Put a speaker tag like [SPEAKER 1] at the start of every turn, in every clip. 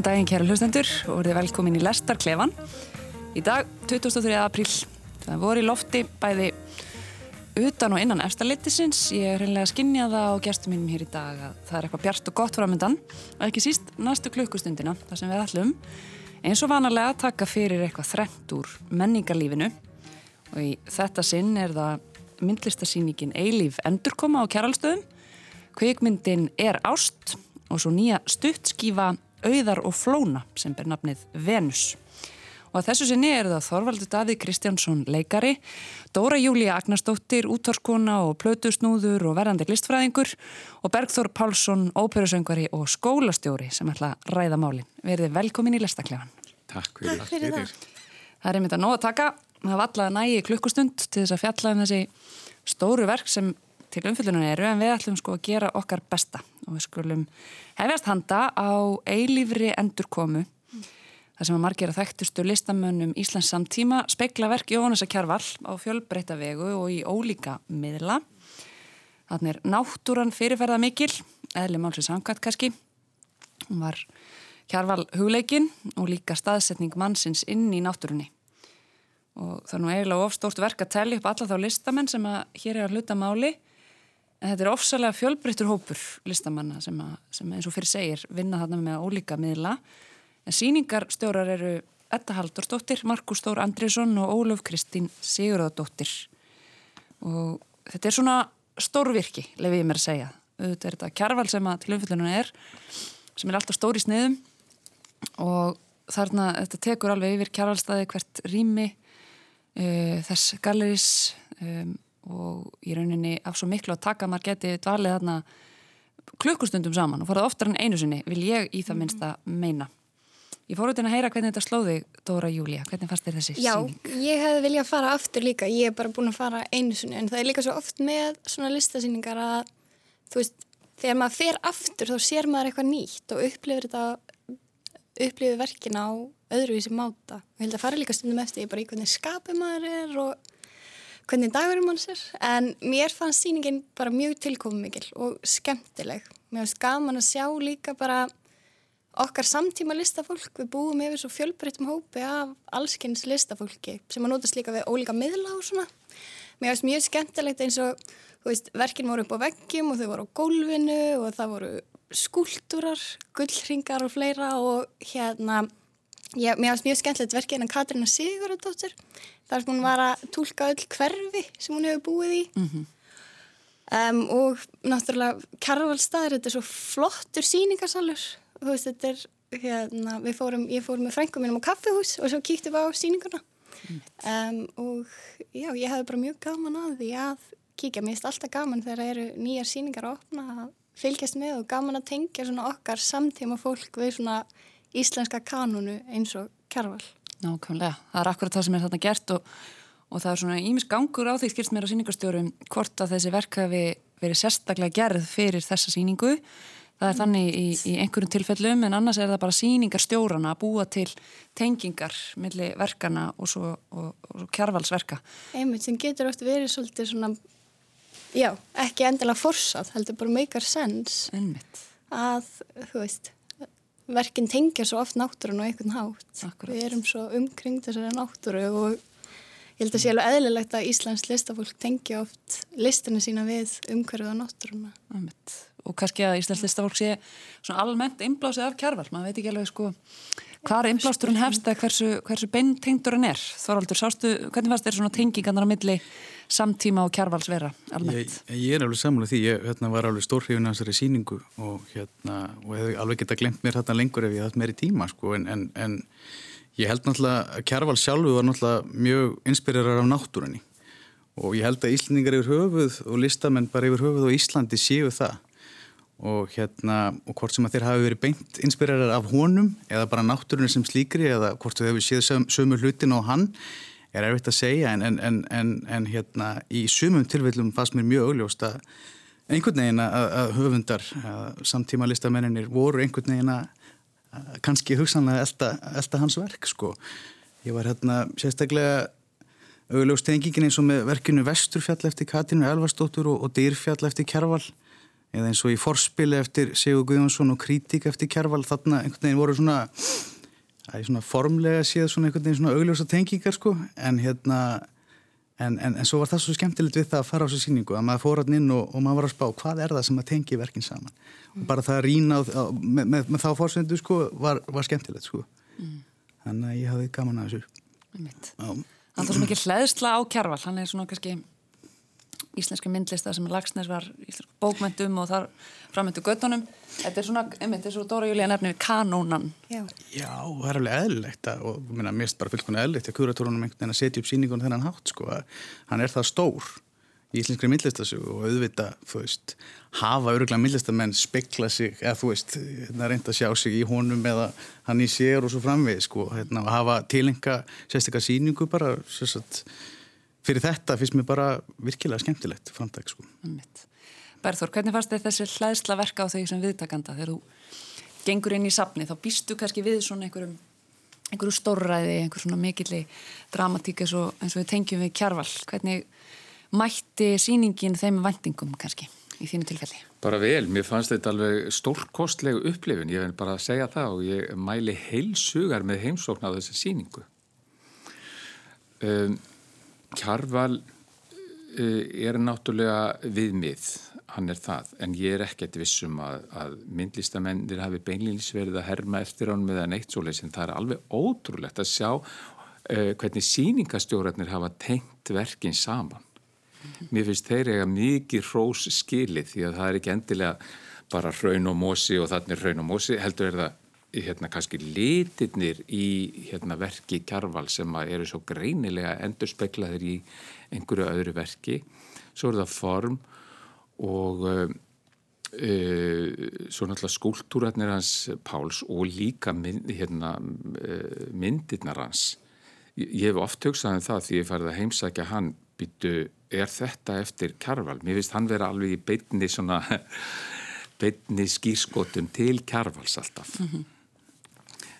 [SPEAKER 1] Góðan daginn kæra hlustendur og verðið velkomin í Lestarklefan. Í dag, 23. apríl, það voru í lofti bæði utan og innan eftirlitisins. Ég er reynilega að skinja það á gestum mínum hér í dag að það er eitthvað bjart og gott framöndan og ekki síst næstu klukkustundina, það sem við ætlum. Eins og vanalega taka fyrir eitthvað þrengt úr menningarlífinu og í þetta sinn er það myndlistasýningin Eilíf Endurkoma á kæralstöðum. Kvikmyndin er ást og svo nýja stuttskífa Auðar og Flóna sem ber nafnið Venus. Og að þessu sinni er það Þorvaldur Davíð Kristjánsson leikari, Dóra Júlía Agnarsdóttir, útvarskona og plötusnúður og verðandi listfræðingur og Bergþór Pálsson, óperusöngvari og skólastjóri sem ætla að ræða málinn. Verðið velkomin í Lestaklefan.
[SPEAKER 2] Takk fyrir,
[SPEAKER 3] Takk fyrir það.
[SPEAKER 1] Það er einmitt að nóg að taka. Það var alltaf nægi klukkustund til þess að fjalla um þessi stóru verk sem til umfylgjunan eru en við ætlum sko að gera okkar besta og við skulum hefjast handa á eilífri endurkomu þar sem að margir að þekktustu listamönnum Íslands samtíma spekla verk Jónasa Kjarval á fjölbreyta vegu og í ólíka miðla. Þannig er náttúran fyrirferða mikil, eðli málsins samkvæmt kannski. Hún var Kjarval hugleikin og líka staðsetning mannsins inn í náttúrunni. Og það er nú eiginlega ofstórt verk að tellja upp alla þá listamenn sem að hér er að hluta máli þetta er ofsalega fjölbreyttur hópur listamanna sem, að, sem eins og fyrir segir vinna þarna með ólíka miðla. En síningarstjórar eru Etta Haldursdóttir, Markus Stór Andriðsson og Óluf Kristín Sigurðardóttir. Og þetta er svona stórvirki, lefið ég mér að segja. Þetta er þetta kjarval sem að til umfyllunum er, sem er alltaf stóri sniðum og þarna þetta tekur alveg yfir kjarvalstaði hvert rými uh, þess gallerís um, og í rauninni af svo miklu að taka maður geti dvalið þarna klukkustundum saman og fór það oftar en einu sinni vil ég í það minnst að meina. Ég fór út inn að heyra hvernig þetta slóði Dóra Júlia, hvernig fannst þér þessi
[SPEAKER 3] Já,
[SPEAKER 1] síning?
[SPEAKER 3] Já, ég hefði viljað fara aftur líka, ég hef bara búin að fara einu sinni en það er líka svo oft með svona listasýningar að þú veist, þegar maður fer aftur þá sér maður eitthvað nýtt og upplifir þetta upplifir verkin á öðruvísi máta. Og ég held að fara líka stundum eftir ég bara í hvernig skapi maður er og hvernig dagurum mann sér en mér fannst síningin bara mjög tilkomum mikil og skemmtileg. Mér finnst gaman að sjá líka bara okkar samtíma listafólk, við búum yfir svo fjölbreyttum hópi af allskynns listafólki sem að notast líka við ólíka miðla og svona. Mér finnst mjög skemmtilegt eins og, veist, verkin voru upp á veggjum og þau voru á gólfinu og það voru skúltúrar, gullringar og fleira og hérna, ég, mér finnst mjög skemmtilegt verkið en Katrína Sigurðardóttir, þar sem hún var að tólka öll hverfi sem hún hefur búið í. Mm -hmm. um, og náttúrulega Kjarvalstaður, þetta er svo flottur síningarsalur þú veist, þetta er, hérna, við fórum, ég fórum með frængum mínum á kaffehús og svo kíktum við á síninguna mm. um, og já, ég hefði bara mjög gaman að því að kíkja, mér finnst alltaf gaman þegar það eru nýjar síningar að opna að fylgjast með og gaman að tengja svona okkar samtíma fólk við svona íslenska kanunu eins og kjærval.
[SPEAKER 1] Nákvæmlega, það er akkurat það sem er þarna gert og, og það er svona ímis gangur á því skilst mér á síningarstjórum hvort að þessi verk hafi verið sérstaklega gerð fyrir þessa síningu Það er þannig í, í einhverjum tilfellum en annars er það bara síningar stjórana að búa til tengingar millir verkana og svo, og, og svo kjarvalsverka.
[SPEAKER 3] Einmitt sem getur oft verið svolítið svona, já, ekki endilega forsað, heldur bara make a sense.
[SPEAKER 1] Einmitt.
[SPEAKER 3] Að, þú veist, verkin tengja svo oft náttúrun og einhvern hátt.
[SPEAKER 1] Akkurat.
[SPEAKER 3] Við erum svo umkring þessari náttúru og ég held að sé alveg eðlilegt að Íslands listafólk tengja oft listinu sína við umhverfið á náttúruna.
[SPEAKER 1] Einmitt og kannski að Íslands listafólk sé svona almennt einblásið af kjarval, maður veit ekki alveg sko hvað er einblásturinn hefst eða hversu, hversu beintengdurinn er. Þorvaldur, sástu, hvernig fannst þér svona tengingarnar á milli samtíma og kjarvalsvera almennt?
[SPEAKER 2] Ég, ég er alveg samlega því, ég hérna, var alveg stórhrifin af þessari síningu og, hérna, og hefði alveg geta glemt mér hérna lengur ef ég hatt meiri tíma sko. En, en, en ég held náttúrulega að kjarval sjálfu var náttúrulega mjög inspirerar af náttúrunni. Og ég held að Íslandingar yfir höfuð og listamenn bara yfir höfuð og Íslandi séu það og hérna og hvort sem að þeir hafi verið beint inspirerar af honum eða bara náttúrunni sem slíkri eða hvort þau hefur séð söm, sömu hlutin á hann er erfitt að segja en, en, en, en hérna í sumum tilfellum fannst mér mjög augljóst að einhvern veginn að, höfundar að samtíma listamenninir voru einhvern veginn að kannski hugsanlega elda, elda hans verk sko. Ég var hérna sérstaklega augljóst tengingin eins og með verkinu Vesturfjall eftir Katrínu Elvarsdóttur og, og Dýrfjall eftir Kjærvall eða eins og í forspili eftir Sigur Guðjónsson og kritík eftir Kjærval þarna einhvern veginn voru svona svona formlega séð svona einhvern veginn svona augljósa tengingar sko. En hérna en, en, en svo var það svo skemmtilegt við það að fara á þessu síningu að maður fór hann inn og, og maður var að spá hvað er það sem að tengi verkin saman? Mm. og bara það að á, með, með, með þá fórsöndu sko var, var skemmtilegt sko. Mm. þannig að ég hafði gaman að þessu.
[SPEAKER 1] Alltaf svo mikið hlæðsla á Kjærval hann er svona kannski íslenska myndlista sem Lagsnes var bókmyndum og þar framöndu göttunum þetta er svona, einmitt, þetta er svo Dóra Júlía nefnir kanónan.
[SPEAKER 2] Já, Já það er alveg eðlilegt og mér finnst bara fylgkona eðlilegt að kuratórunum einhvern veginn að setja upp síningunum þennan hátt sko, hann er það stór í íslenskri myndlistasögu og auðvita þú veist, hafa öruglega myndlistamenn spekla sig, eða þú veist hérna reynda að sjá sig í honum eða hann í sér og svo framvið, sko, hérna hafa tilenga sérstaklega síningu bara sérstaklega fyrir þetta finnst mér bara virkilega skemmtilegt framtæk sko.
[SPEAKER 1] Berður, hvernig fannst þið þessi hlæðsla verka á þau sem viðtakanda? Þegar þú gengur inn í sapni þá býstu kannski við svona einhverjum einhverju stórræði, einhver svona mikilli dramatík eins og, eins og við tengjum við kjarval, hvernig mætti síningin þeim vendingum kannski í þínu tilfelli?
[SPEAKER 4] Bara vel, mér fannst þetta alveg stórkostlegu upplifin, ég vil bara segja það og ég mæli heilsugar með heimsókn á þessi síningu um, Kjarval uh, er náttúrulega viðmið, hann er það, en ég er ekkert vissum að, að myndlistamennir hafi beinlýnis verið að herma eftir ánum eða neitt svoleiðs, en það er alveg ótrúlegt að sjá uh, hvernig síningastjórarnir hafa tengt verkin saman. Mér finnst þeir eiga mikið rós skilið því að það er ekki endilega bara hraun og mósi og þannig hraun og mósi, heldur er það hérna kannski litirnir í hérna verki kjarval sem eru svo greinilega endur speklaðir í einhverju öðru verki. Svo er það form og uh, svo náttúrulega skúltúrarnir hans Páls og líka mynd, hérna, uh, myndirnar hans. Ég, hef oft hugsað um það því ég færði að heimsækja hann býtu, er þetta eftir kjarval? Mér finnst hann vera alveg í beitni svona beitni skýrskotum til kjarvals alltaf. Mm -hmm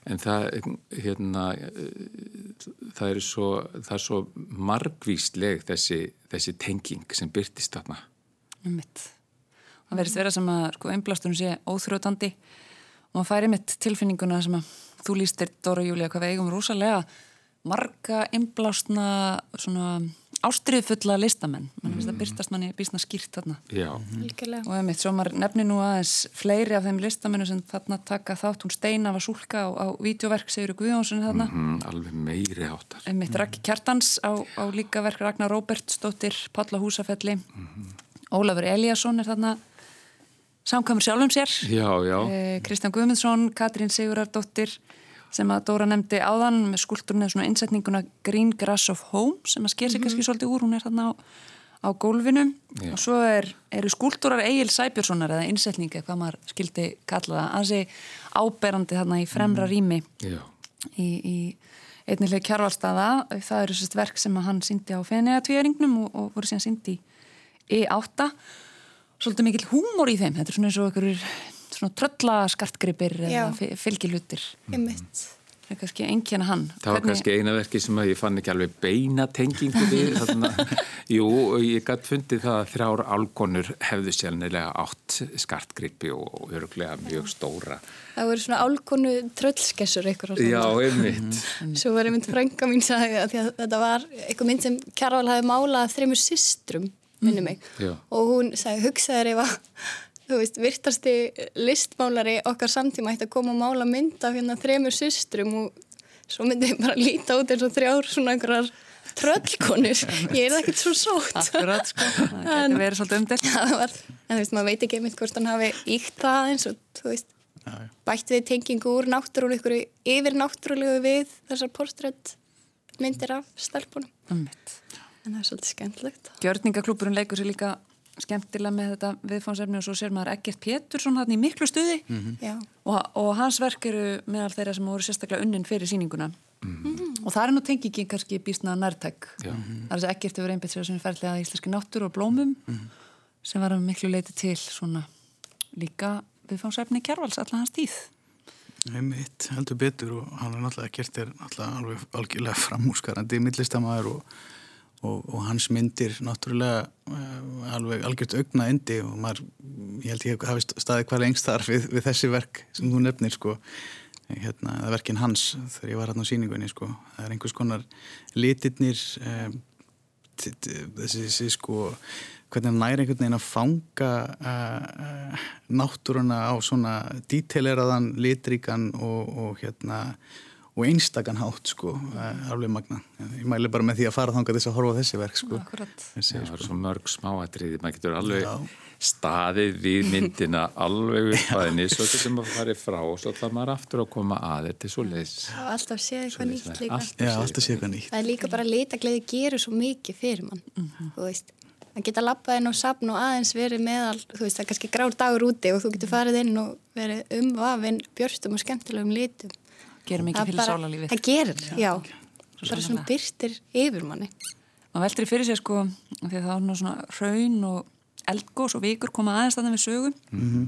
[SPEAKER 4] en það, hérna, það er svo, það er svo margvísleg þessi, þessi tenging sem byrtist þarna.
[SPEAKER 1] Mitt. Það verðist vera sem að sko, einblastunum sé óþrjóðandi og maður færi mitt tilfinninguna sem að þú lístir Dóra Júlia hvað við eigum rosalega marga einblásna svona ástriðfulla listamenn. Mann finnst mm. að byrstast manni bísna skýrt þarna.
[SPEAKER 4] Já.
[SPEAKER 1] og ef mitt svo maður nefni nú aðeins fleiri af þeim listamennu sem þarna taka þátt. Hún Steina var súlka á, á videoverk Sigur Guðjónsson þarna.
[SPEAKER 4] Mm -hmm, alveg meiri áttar
[SPEAKER 1] ef mitt Raki Kjartans á, á líka verk Ragnar Róbertsdóttir Palla Húsafelli mm -hmm. Ólafur Eliasson er þarna samkamur sjálfum sér.
[SPEAKER 4] Já, já.
[SPEAKER 1] Eh, Kristján Guðmundsson, Katrín Sigurardóttir sem að Dóra nefndi áðan með skulturinn eða svona innsetninguna Green Grass of Home sem að sker sig mm -hmm. kannski svolítið úr, hún er þarna á, á gólfinu. Já. og svo er, eru skulturar Egil Sæbjörnssonar eða innsetning eða hvað maður skildi kalla það. Ansi áberandi þarna í fremra mhm. rými. Í, í einnilega kjárvalstaða það eru sérst verk sem að hann syndi á fenniða tvíæringnum og, og voru síðan syndi í E8 svolítið mikil húmor í þeim, þetta er svona eins og einhverjur svona tröllaskartgripir eða fylgilutir
[SPEAKER 3] ég mitt
[SPEAKER 1] það er kannski engin að hann.
[SPEAKER 4] Það var Hvernig... kannski eina verki sem ég fann ekki alveg beina tengingu við jú, ég gætt fundið það að þrjár álgonur hefðu sjálfnilega átt skartgripi og öruglega mjög stóra.
[SPEAKER 3] Það voru svona álgonu tröllskessur
[SPEAKER 4] já, einmitt.
[SPEAKER 3] Mm. svo var einmitt frænga mín sagði að þetta var eitthvað mynd sem Kjærval hafi málað þreymur systrum minni mig. Mm. og hún sagði hugsaður ef að þú veist, virtasti listmálari okkar samtíma ætti að koma og mála mynd af hérna þremur systrum og svo myndi ég bara líta út eins og þrjár svona einhverjar tröllkonur. Ég er ekkert svo sótt.
[SPEAKER 1] Akkurat, sko, það getur verið svolítið umdelt
[SPEAKER 3] En þú veist, maður veit ekki einmitt hvort hann hafi íkt það eins og þú veist bætti við tengingu úr náttúrulegu yfir náttúrulegu við þessar portrætt myndir af stelpunum.
[SPEAKER 1] En
[SPEAKER 3] það er svolítið skemmtlegt
[SPEAKER 1] Gjörningaklúpurinn leikur sér líka skemmtilega með þetta viðfánsefni og svo sér maður Egert Pétursson hann í miklu stuði mm -hmm. og, og hans verk eru meðal þeirra sem voru sérstaklega unnin fyrir síninguna mm -hmm. og það er nú tengingin kannski býstna nærtæk mm -hmm. það er þess að Egert hefur einbætt sér sem er ferðlega að íslenski náttúr og blómum mhm. sem var miklu leiti til svona líka viðfánsefni kjærvals allar hans tíð
[SPEAKER 2] Einmitt, heldur betur og hann er náttúrulega Egert er náttúrulega alveg algjörlega framúskarandi millistamæður og og, og hans myndir náttúrulega uh, alveg algjört augna endi og maður, ég held ég hafi staðið hvað lengst þar við, við þessi verk sem þú nefnir sko. Hérna, það er verkin hans þegar ég var hérna á síningunni sko. Það er einhvers konar litirnir um, þessi, þessi sko hvernig hann næri einhvern veginn að fanga uh, uh, náttúruna á svona díteleraðan litríkan og, og hérna og einstakann hátt sko, alveg magna. Ég mæli bara með því að fara þánga þess að horfa þessi verk sko.
[SPEAKER 4] Þessi, Já, það er svo mörg smáatriði, maður getur alveg Já. staðið við myndina alveg að henni, svo getur maður farið frá og svo þarf maður aftur að koma að þetta er svo leiðis.
[SPEAKER 3] Alltaf séð eitthvað nýtt líka.
[SPEAKER 2] Alltaf Já, alltaf séð eitthvað nýtt.
[SPEAKER 3] Það er líka bara að litagleiði gerur svo mikið fyrir mann, mm -hmm. þú veist. Það geta lappað inn á sapn og aðeins verið meðal, þú veist, það er kannski grár dagur úti og þú getur farið inn og verið umvafinn björstum og skemmtilegum litum
[SPEAKER 1] gerir mikið fyrir sálarlífið.
[SPEAKER 3] það gerir, já, já. bara svona byrstir yfir manni.
[SPEAKER 1] Maður veldur í fyrir sig sko því að það er svona raun og eldgós og vikur koma aðeins þannig við sögum mm -hmm.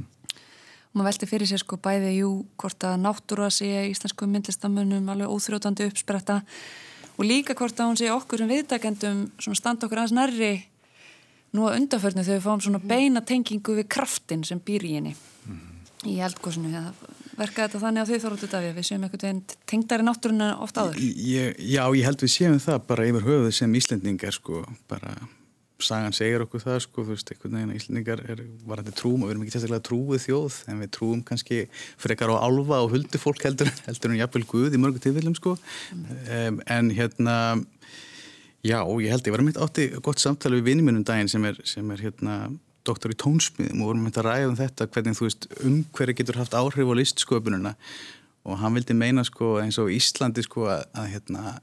[SPEAKER 1] maður veldur fyrir sig sko bæði jú hvort að náttúra sé íslensku myndlistamunum alveg óþrjótandi uppspretta og líka hvort að hún sé okkur sem viðdækendum svona standa okkur aðeins nærri nú að undaförnu þegar við fáum svona beina tengingu við kraftin sem býr í henni. Mm -hmm. í eldgósinu eða verka þetta þannig á því þoröldu Davíð við séum einhvern veginn tengdari náttúruna oft áður
[SPEAKER 2] ég, Já, ég held við séum það bara yfir höfuð sem Íslendingar sko, bara sagan segir okkur það sko, þú veist, einhvern veginn að Íslendingar er varandi trúum og við erum ekki sérstaklega trúið þjóð en við trúum kannski frekar á alfa og huldu fólk heldur, heldur en jafnvel Guð í mörgu tilfellum sko mm. um, en hérna já, ég held ég var að mitt átti gott samtali við vinnimunum daginn sem er, sem er hérna doktor í tónsmiðum og vorum að ræða um þetta hvernig þú veist um hverju getur haft áhrif á listsköpununa og hann vildi meina sko eins og Íslandi sko að, að, hérna,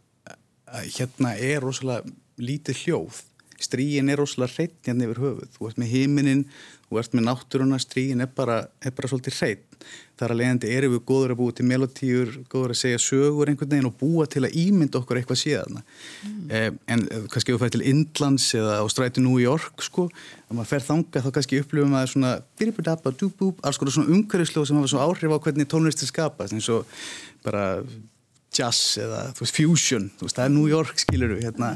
[SPEAKER 2] að hérna er rosalega lítið hljóð. Stríin er rosalega hreitt hérna yfir höfuð. Þú ert með heiminin, þú ert með náttúruna stríin er bara, er bara svolítið hreitt þar að leiðandi erum við góður að búa til melodíur, góður að segja sögur einhvern veginn og búa til að ímynda okkur eitthvað síðan mm. eh, en eh, kannski ef við færum til Indlands eða á stræti New York sko, ef maður fer þanga þá kannski upplifum að svona biribidabba, dúbúb, alls konar svona umhverfislóð sem hafa svona áhrif á hvernig tónlistir skapast eins og bara jazz eða veist, fusion, veist, það er New York skilur við hérna.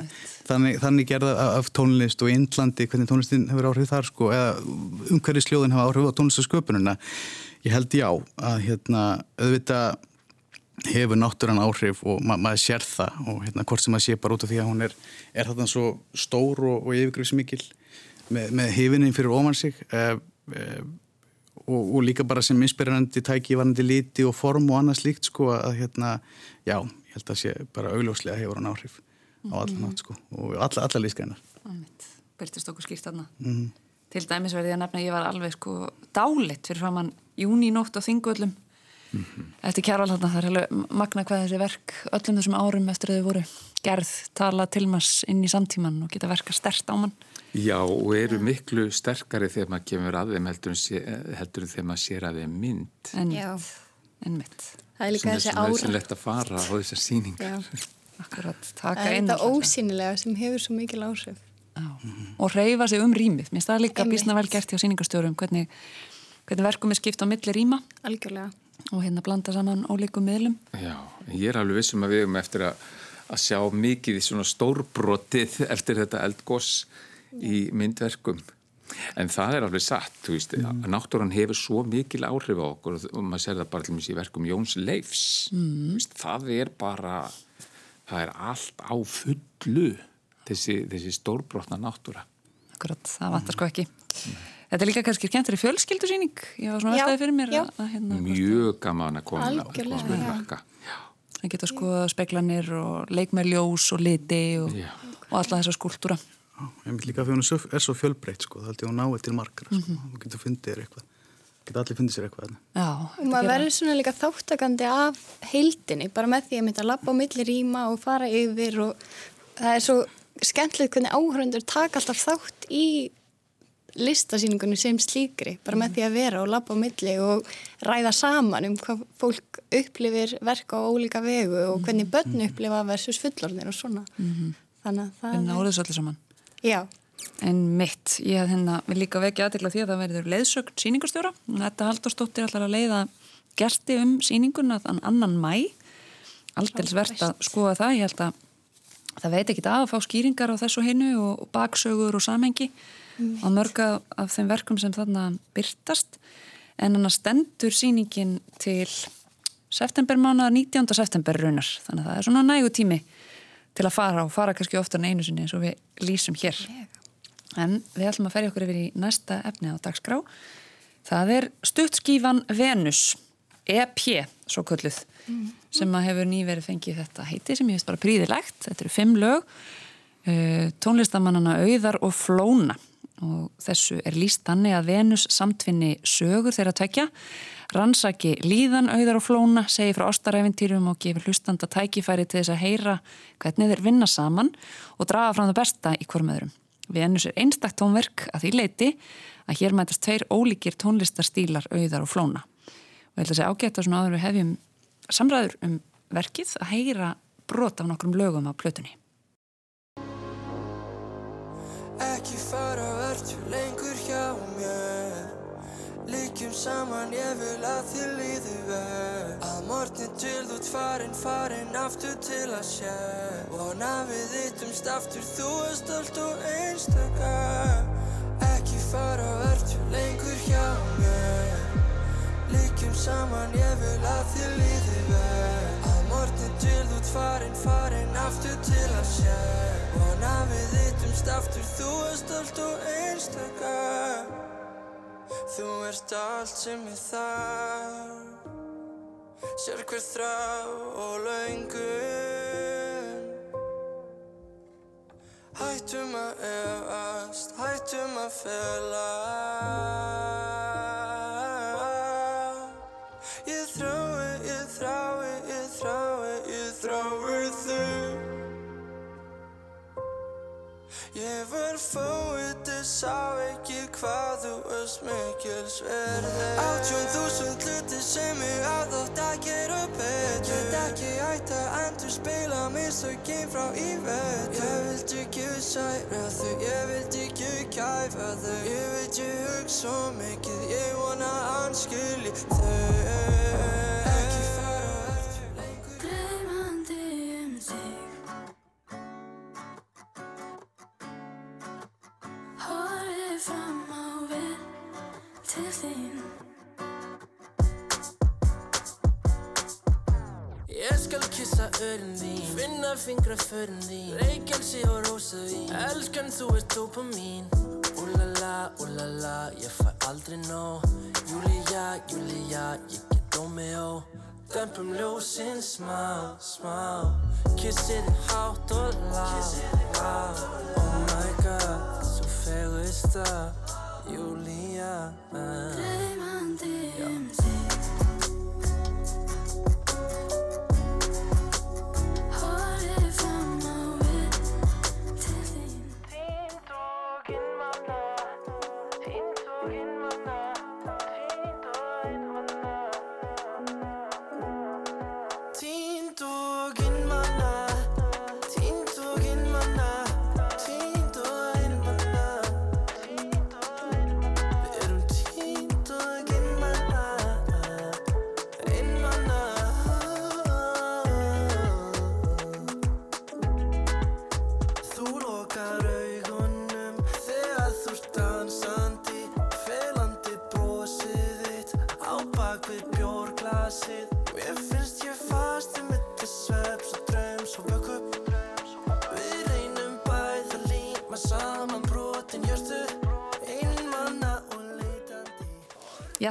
[SPEAKER 2] þannig, þannig gerða af tónlist og í Indlandi hvernig tónlistin hefur áhrif þar sko, eða umhverfisljóðin hafa áhrif á tónlistasköpununa ég held já að hérna auðvitað hefur náttúrann áhrif og ma maður sér það og hérna hvort sem maður sé bara út af því að hún er, er þarna svo stór og, og yfirgrifsmikil með, með hefininn fyrir ofan sig eh, eh, og, og líka bara sem inspirerandi tæki varandi líti og form og annað slíkt sko að hérna, já, ég held að sé bara augljóslega hefur hann áhrif á allan nátt sko og alla, alla lískænar
[SPEAKER 1] Byrtist okkur skýrt þarna. Mm -hmm. Til dæmis verði ég að nefna að ég var alveg sko dálitt fyrir framann júninótt á þingvöllum. Mm -hmm. eftir kjærvaldarna það er alveg magna hvað þessi verk öllum þessum árum eftir að þau voru gerð tala til maður inn í samtíman og geta verka stert á mann
[SPEAKER 4] Já og eru miklu sterkari þegar maður kemur að þeim heldur, heldur þegar maður sér að þeim mynd.
[SPEAKER 1] En mitt
[SPEAKER 3] Það er líka þessi ára
[SPEAKER 4] Það er svo lett að fara á þessar síningar
[SPEAKER 1] Akkurat,
[SPEAKER 3] Það er þetta ósynilega sem hefur svo mikil áhrif.
[SPEAKER 1] Mm -hmm. og reyfa sig um rýmið. Mér finnst það líka bísna vel gert hjá síningarstjórum hvernig hvernig verkum er skipt á milli rýma.
[SPEAKER 3] Algjörlega.
[SPEAKER 1] Og hérna blanda saman ólíkum miðlum.
[SPEAKER 4] Já, ég er alveg vissum að við erum eftir að, að sjá mikið í svona stórbrotið eftir þetta eldgoss í myndverkum. En það er alveg satt, þú veist mm. náttúrann hefur svo mikil áhrif á okkur og maður sér það bara til og með í verkum Jóns Leifs. Mm. veist, það er bara það er allt á fullu þessi, þessi stórbrotna náttúra.
[SPEAKER 1] Akkurat, það vantar sko ekki. Mm. Þetta er líka kannski skemmtur í fjölskyldusýning. Ég var svona aðstæði fyrir mér
[SPEAKER 3] já.
[SPEAKER 1] að,
[SPEAKER 4] hérna, mjög gaman að koma Algjörlega,
[SPEAKER 1] það geta skoða speklanir og leik með ljós og liti og, og alla þessa skúltúra
[SPEAKER 2] ég mynd líka að hún er svo fjölbreytt sko, það held ég að hún náði til margar sko. mm -hmm. þú getur fundið þér eitthvað. Geta allir fundið sér eitthvað
[SPEAKER 1] já,
[SPEAKER 3] og maður verður svona líka þáttakandi af heildinni, bara með því að mynda að lappa á milli rýma og fara yfir og það er svo skemmtilegt hvernig áhörundur taka alltaf þátt í listasýningunni sem slíkri bara með því að vera og lappa á milli og ræða saman um hvað fólk upplifir verka á ólíka vegu og hvernig börn upplifa versus fullorðin og svona. Mm -hmm.
[SPEAKER 1] þannig að það er náður svolítið saman
[SPEAKER 3] já.
[SPEAKER 1] En mitt, ég hef hérna vil líka vekja aðtegla því að það verður leiðsögn síningarstjóra þetta Haldurstóttir ætlar að leiða gerti um síninguna þann annan mæ aldels verðt að skoða það. Ég held að það veit ekki að fá skýringar á þessu hinnu og baksögur og samhengi á mörga af þeim verkum sem þarna byrtast en hann stendur síningin til septembermánaðar 19. september raunar. Þannig að það er svona nægu tími til að fara og fara kannski oftar en einu sinni eins og við lýsum hér. En við ætlum að ferja okkur yfir í næsta efni á dagskrá. Það er stuttskífan Venus EP, svo kölluð mm. sem að hefur nýverið fengið þetta heiti sem ég veist bara príðilegt, þetta eru fimm lög uh, tónlistamannana Auðar og Flóna og þessu er líst þannig að Venus samtvinni sögur þeirra tvekja rannsaki líðan auðar og flóna, segi frá ástaræfintýrum og gefur hlustanda tækifæri til þess að heyra hvernig þeir vinna saman og draga fram það besta í hverjum öðrum. Venus er einstaktt tónverk að því leiti að hér mætast tveir ólíkir tónlistarstílar auðar og flóna. Og ég ætla að segja ágætt að svona áður við hefjum samræður um verkið að heyra brot af nokkrum lögum á plötunni.
[SPEAKER 5] Ekki fara verðt lengur hjá mér. Líkjum saman ég vil að þið líði vel. Að morgni til þú ert farin, farin aftur til að sé Vona við yttumst aftur, þú er stolt og einstakka Ekki fara verðt lengur hjá mér. Líkjum saman ég vil að þið líði vel. Að morgni til þú ert farin, farin aftur til að sé Vona við yttumst aftur, þú er stolt og einstakka Þú ert allt sem ég þarf Sér hver þrá og laungun Hættum að efast, hættum að fela Fóið, sá ekki hvað þú varst mikil sverði Átjón þúsund hluti sem ég aðátt að gera betur. Ég veit ekki ætti að endur spila mistökinn frá í vetur. Ég vildi ekki særa þau, ég vildi ekki kæfa þau Ég ég hugsa svo mikið, ég vona að hann skilji þau örin þín. Finna fingra förin þín. Reykjelsi og rósa þín Elskan þú ert dopamin Úlala, úlala, ég fæ aldrei nóg. Júlía, Júlía, ég get Romeo Dempum ljósin smá, smá. Kissið þið hátt og lág Oh my god, svo fegurst það Júlía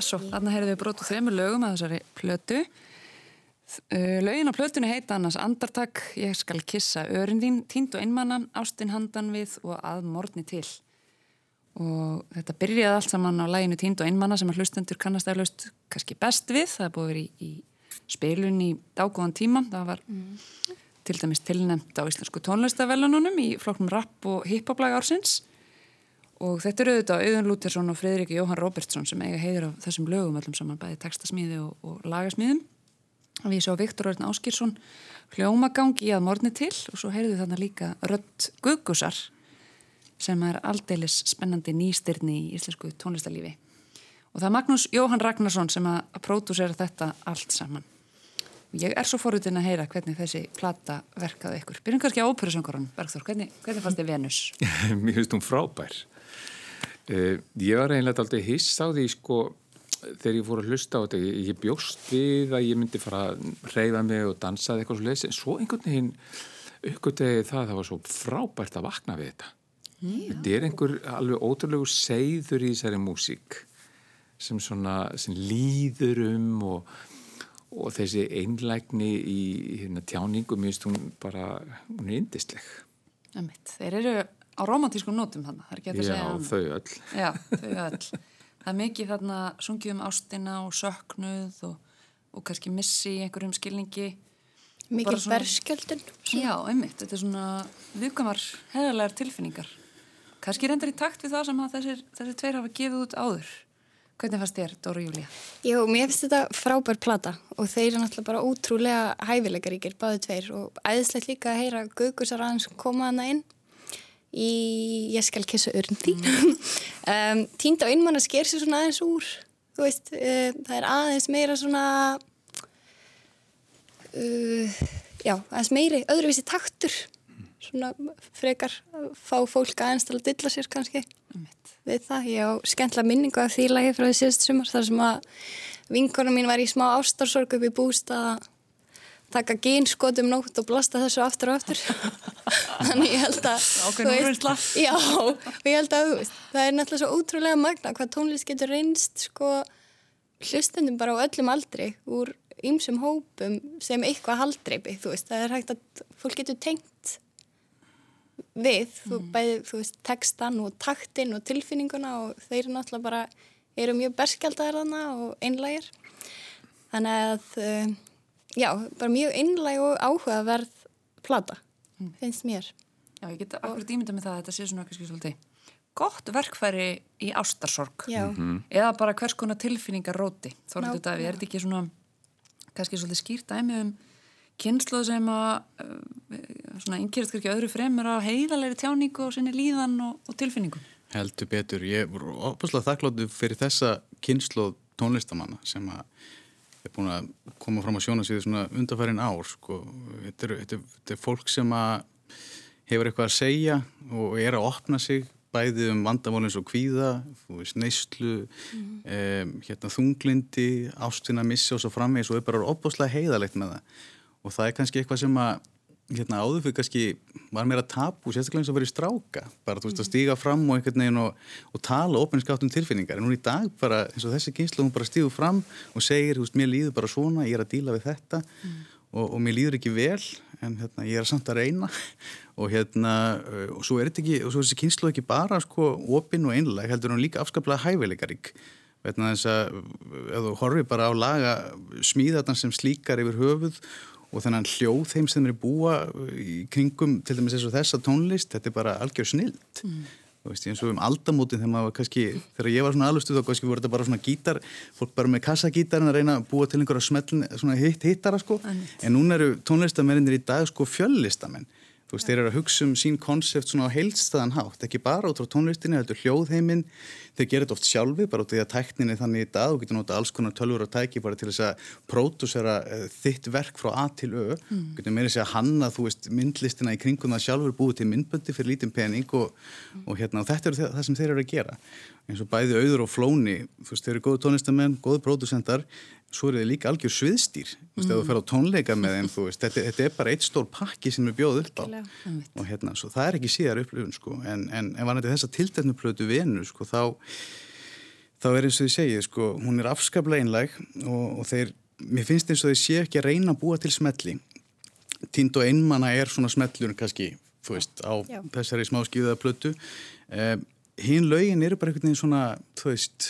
[SPEAKER 1] Jassó, þarna heyrðum við brot úr þreymur lögum að þessari plötu. Uh, Lögin á plötunni heita annars Andartak, Ég skal kissa örin þín, Tínd og einmanna, Ástin handan við og að morgni til. Og þetta byrjaði allt saman á læginu Tínd og einmanna sem að hlustendur kannast eflaust kannski best við. Það er búið verið í, í spilun í dágóðan tíma. Það var til dæmis tilnæmt á Íslensku tónlistavelununum í flokknum rapp og hiphoplag ársins. Og þetta eru auðvitað Auðun Lútersson og Fridrik Jóhann Robertsson sem eiga heiður af þessum lögum öllum saman, bæði textasmíði og, og lagasmíðum. Við svo Viktor Örn Áskýrsson hljómagang í að morni til og svo heyrðu þarna líka Rött Guggusar sem er aldeilis spennandi nýstyrni í íslensku tónlistarlífi. Og það er Magnús Jóhann Ragnarsson sem að, pródúsera þetta allt saman. Ég er svo forutinn að heyra hvernig þessi plata verkaði ykkur. Byrjum kannski á óperusöngarun, Bergþór. Hvernig, hvernig fannst þið Venus?
[SPEAKER 4] Mér finnst hún frábær. Uh, ég var eiginlega aldrei hiss á því sko þegar ég fór að hlusta á þetta. Ég, bjóst við að ég myndi fara að reyða mig og dansa eða eitthvað svo leiðis. En svo einhvern veginn uppgötegi það að það var svo frábært að vakna við þetta. Þetta er einhver alveg ótrúlegu seiður í þessari músík sem svona sem líður um og, og þessi einlægni í hérna, tjáningu, mér finnst hún bara, hún er indisleg.
[SPEAKER 1] Emitt. Þeir eru á romantískum nótum þannig. Það er ekki hægt að
[SPEAKER 4] Já,
[SPEAKER 1] segja annað.
[SPEAKER 4] þau öll.
[SPEAKER 1] Já, þau öll. Það er mikið þarna sungið um ástina og söknuð og, og kannski missi í einhverjum skilningi.
[SPEAKER 3] Mikið berskjöldun.
[SPEAKER 1] Já, einmitt. Þetta er svona viðkvæmar, heðalegar tilfinningar. Kannski reyndar í takt við það sem að þessir, þessir tveir hafa gefið út áður. Hvernig fannst þér, Dóra Júlía?
[SPEAKER 3] Jú, mér finnst þetta frábær plata og þeir eru náttúrulega bara ótrúlega hæfileikaríkir, báðu tveir og æðislegt líka að heyra Guðgusar aðeins koma hana inn í Ég skal kissa örn þín. um, Týnd á einmann að sker sér svona aðeins úr, þú veist, uh, það er aðeins meira svona, uh, já, aðeins meiri, öðruvísi taktur, svona frekar fá fólk aðeins til að dilla sér kannski
[SPEAKER 1] Einmitt.
[SPEAKER 3] við það. Ég á skemmtla minningu af því lagi frá því síðast sumar þar sem að vinkona mín var í smá ástarsorg upp í bústað að taka gínskot um nótt og blasta þessu aftur og aftur. Þannig ég held að... Veist-. Já, ég held að veist, það er náttúrulega svo ótrúlega magna hvað tónlist getur reynst sko hlustendum bara á öllum aldri úr ýmsum hópum sem eitthvað haldreipi, þú veist, það er hægt að fólk getur tengt við, þú, bæði, þú veist, textan og taktin og tilfinninguna og þeir náttúrulega bara, eru mjög berskjaldar og einlægir. Þannig að, uh, já, bara mjög einlæg og áhugaverð plata, finnst mér.
[SPEAKER 1] Já, ég get akkurat ímyndað með það að þetta sé svona kannski svolítið gott verkfæri í ástarsorg.
[SPEAKER 3] Já,
[SPEAKER 1] Eða bara hvers konar tilfinningar róti. Þorður
[SPEAKER 3] Nákvæmlega.
[SPEAKER 1] þetta, við erum ekki svona kannski svolítið skýrt dæmi um kynsluð sem að uh, svona yngirist kannski öðru fremur á heiðalegri tjáningu og sinni líðan og, og tilfinningu.
[SPEAKER 2] Heldur betur. Ég er opaslega þakkláttu fyrir þessa kynslu tónlistamanna sem að er búin að koma fram á sjónasíðu svona undarfærin ár. Sko. Þetta, er, þetta, er, þetta er fólk sem að hefur eitthvað að segja og er að opna sig bæði um vandamál eins og kvíða, neyslu, um, hérna þunglindi, ástina, missa og svo framvegis og er bara opaslega heiðalegt með það. Og það er kannski eitthvað sem að hérna áður fyrir kannski var meira tabu, sérstaklega eins og verið stráka. Bara þú veist að stíga fram og einhvern veginn og, og tala opinskátt um tilfinningar. En hún í dag bara eins og þessi kynslu hún bara stígur fram og segir, þú veist, mér líður bara svona ég er að díla við þetta og, og mér líður ekki vel en hérna ég er samt að reyna. Og hérna uh, og svo er þetta ekki, og svo er þessi kynslu ekki bara sko opin og einlega, heldur hún líka afskaplega hæfileikarík. Vegna þess að þú horfir bara á laga smíðatan sem slíkar yfir höfuð og þennan hljóð þeim sem er búa í kringum til dæmis eins og þessa tónlist þetta er bara algjör snild. Mm. veist, eins og um aldamótin þegar maður kannski þegar ég var svona alvegstuð þá kannski voru þetta bara svona gítar. Fólk bara með kassagítarinn að reyna að búa til einhverja smellin, svona hitt hittara sko. En núna eru tónlistamennir í dag sko fjöllistamenn þú veist, þeir eru að hugsa um sín konsept svona á heilstæðan hátt, ekki bara út frá tónlistinni, heldur hljóðheiminn, þeir gera þetta oft sjálfi, bara út af því að tækninni þannig í dag og getur nota alls konar tölfur og tæki bara til þess að pródúsera uh, þitt verk frá A til Ö, mm. getur meira sér að hanna, þú veist, myndlistina í kringum það sjálfur búið til myndböndi fyrir lítinn pening og, og hérna, og þetta er það sem þeir eru að gera. Eins og bæði auður og flóni, þú veist, þeir eru góðu tónlistamenn, góðu pródúsentar svo eru þið líka algjör sviðstýr þú veist, ef þú fer á tónleika með þeim, veist þetta, þetta er bara eitt stór pakki sem er bjóð upp á. Og hérna, svo það er ekki síðar upplifun sko, en, en ef hann er þess að tilteknuplötu venu, sko, þá þá er eins og ég segi, sko, hún er afskaplega einlæg og, og þeir mér finnst eins og þeir sé ekki að reyna að búa til smetli tínd og einmanna er svona smellur kannski, þú veist, á
[SPEAKER 3] Já.
[SPEAKER 2] þessari smáskýðaða plötu. Um, hinn lögin eru bara einhvern veginn svona, þú veist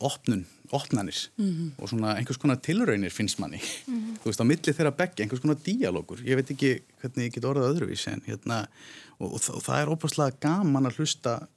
[SPEAKER 2] opnun, opnanir -hmm. og svona einhvers konar tilraunir finnst manni þú veist, á milli þeirra begge, einhvers konar díalógur, ég veit ekki hvernig ég get orðað öðruvísi en hérna og, og, og það er óbúrslega gaman að hlusta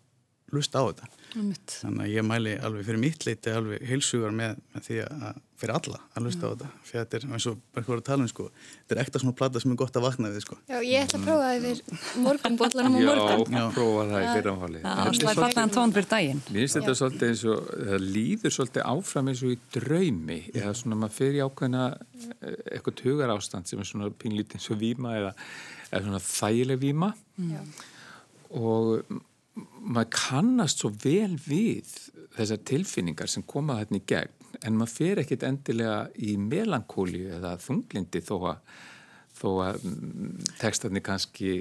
[SPEAKER 2] hlusta á þetta
[SPEAKER 1] Einmitt.
[SPEAKER 2] þannig að ég mæli alveg fyrir mitt leiti alveg heilsugar með, með því að fyrir alla að hlusta á þetta. Fyrir þetta er eins og bara að tala um sko þetta er ekta svona plata sem er gott að vakna við sko.
[SPEAKER 3] Já, ég ætla að prófa það yfir morgunbóllanum á morgun.
[SPEAKER 4] Já, prófa það í fyrramfáli.
[SPEAKER 1] Já, slæði fallegan tón fyrir daginn.
[SPEAKER 4] Mér finnst þetta svolítið eins og, það líður svolítið áfram eins og í draumi eða svona maður fyrir ákveðina eh, eitthvað tugar ástand sem er svona pinglítið eins og víma eða, eða svona þægileg víma.
[SPEAKER 3] Já.
[SPEAKER 4] og maður kannast svo vel við þessar tilfinningar sem koma þarna í gegn en maður fer ekkit endilega í melankóli eða þunglindi þó að, þó að mm, textarnir kannski